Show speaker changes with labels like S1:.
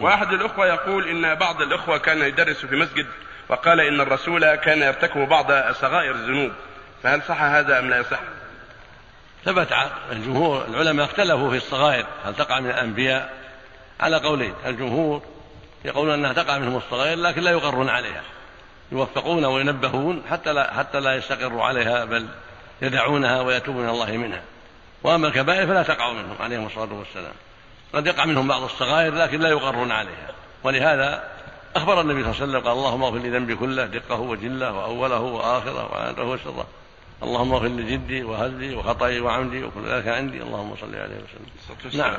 S1: واحد الأخوة يقول إن بعض الأخوة كان يدرس في مسجد وقال إن الرسول كان يرتكب بعض صغائر الذنوب. فهل صح هذا أم لا يصح؟
S2: ثبت الجمهور العلماء اختلفوا في الصغائر هل تقع من الأنبياء؟ على قولين الجمهور يقولون أنها تقع منهم الصغائر لكن لا يقرون عليها. يوفقون وينبهون حتى لا حتى لا يستقروا عليها بل يدعونها ويتوبون إلى الله منها. وأما الكبائر فلا تقع منهم عليهم الصلاة والسلام. قد يقع منهم بعض الصغائر لكن لا يقرون عليها. ولهذا أخبر النبي صلى الله عليه وسلم قال اللهم اغفر لي ذنبي كله دقه وجله وأوله وآخره وعنده وسره. اللهم اغفر لي جدي وهزلي وخطئي وعمدي وكل ذلك عندي. اللهم صل عليه وسلم. نعم.